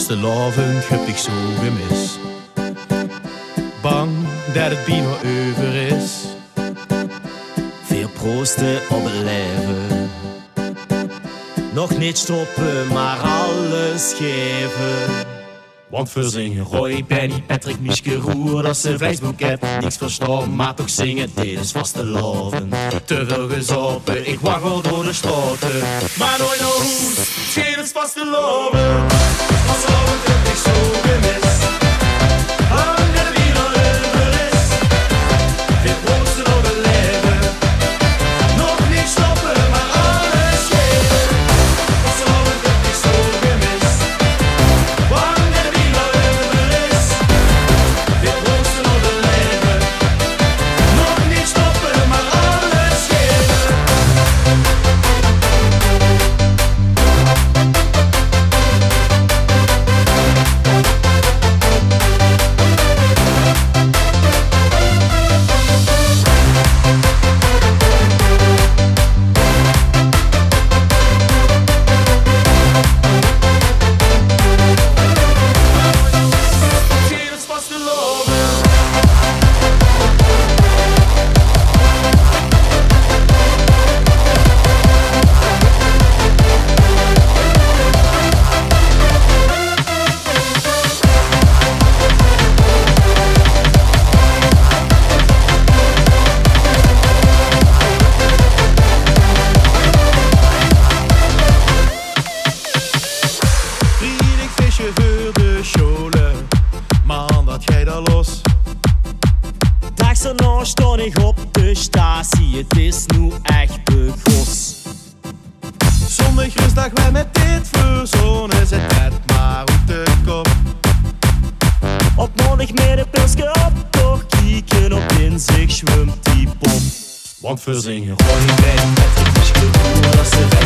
vastelavond heb ik zo gemis. Bang dat het bijna over is. Veel proosten op het leven. Nog niet stoppen, maar alles geven. Want we zingen Roy, Benny, Patrick, Mischke, Roer, dat ze Facebook heb. Niks verstaan, maar toch zingen, dit is vast te loven. Te veel gezopen, ik waggel door de straten. Maar nooit nog hoes, geen is vast te loven. Los. Dags erna stond ik op de statie, het is nu echt begos. Zondag rustdag wij met dit verzonnen. Zet net maar op de kop. Op maandag met een pilsje op, toch kieken op in zich zwemt die pop. Want we zingen bed met een visje dat ze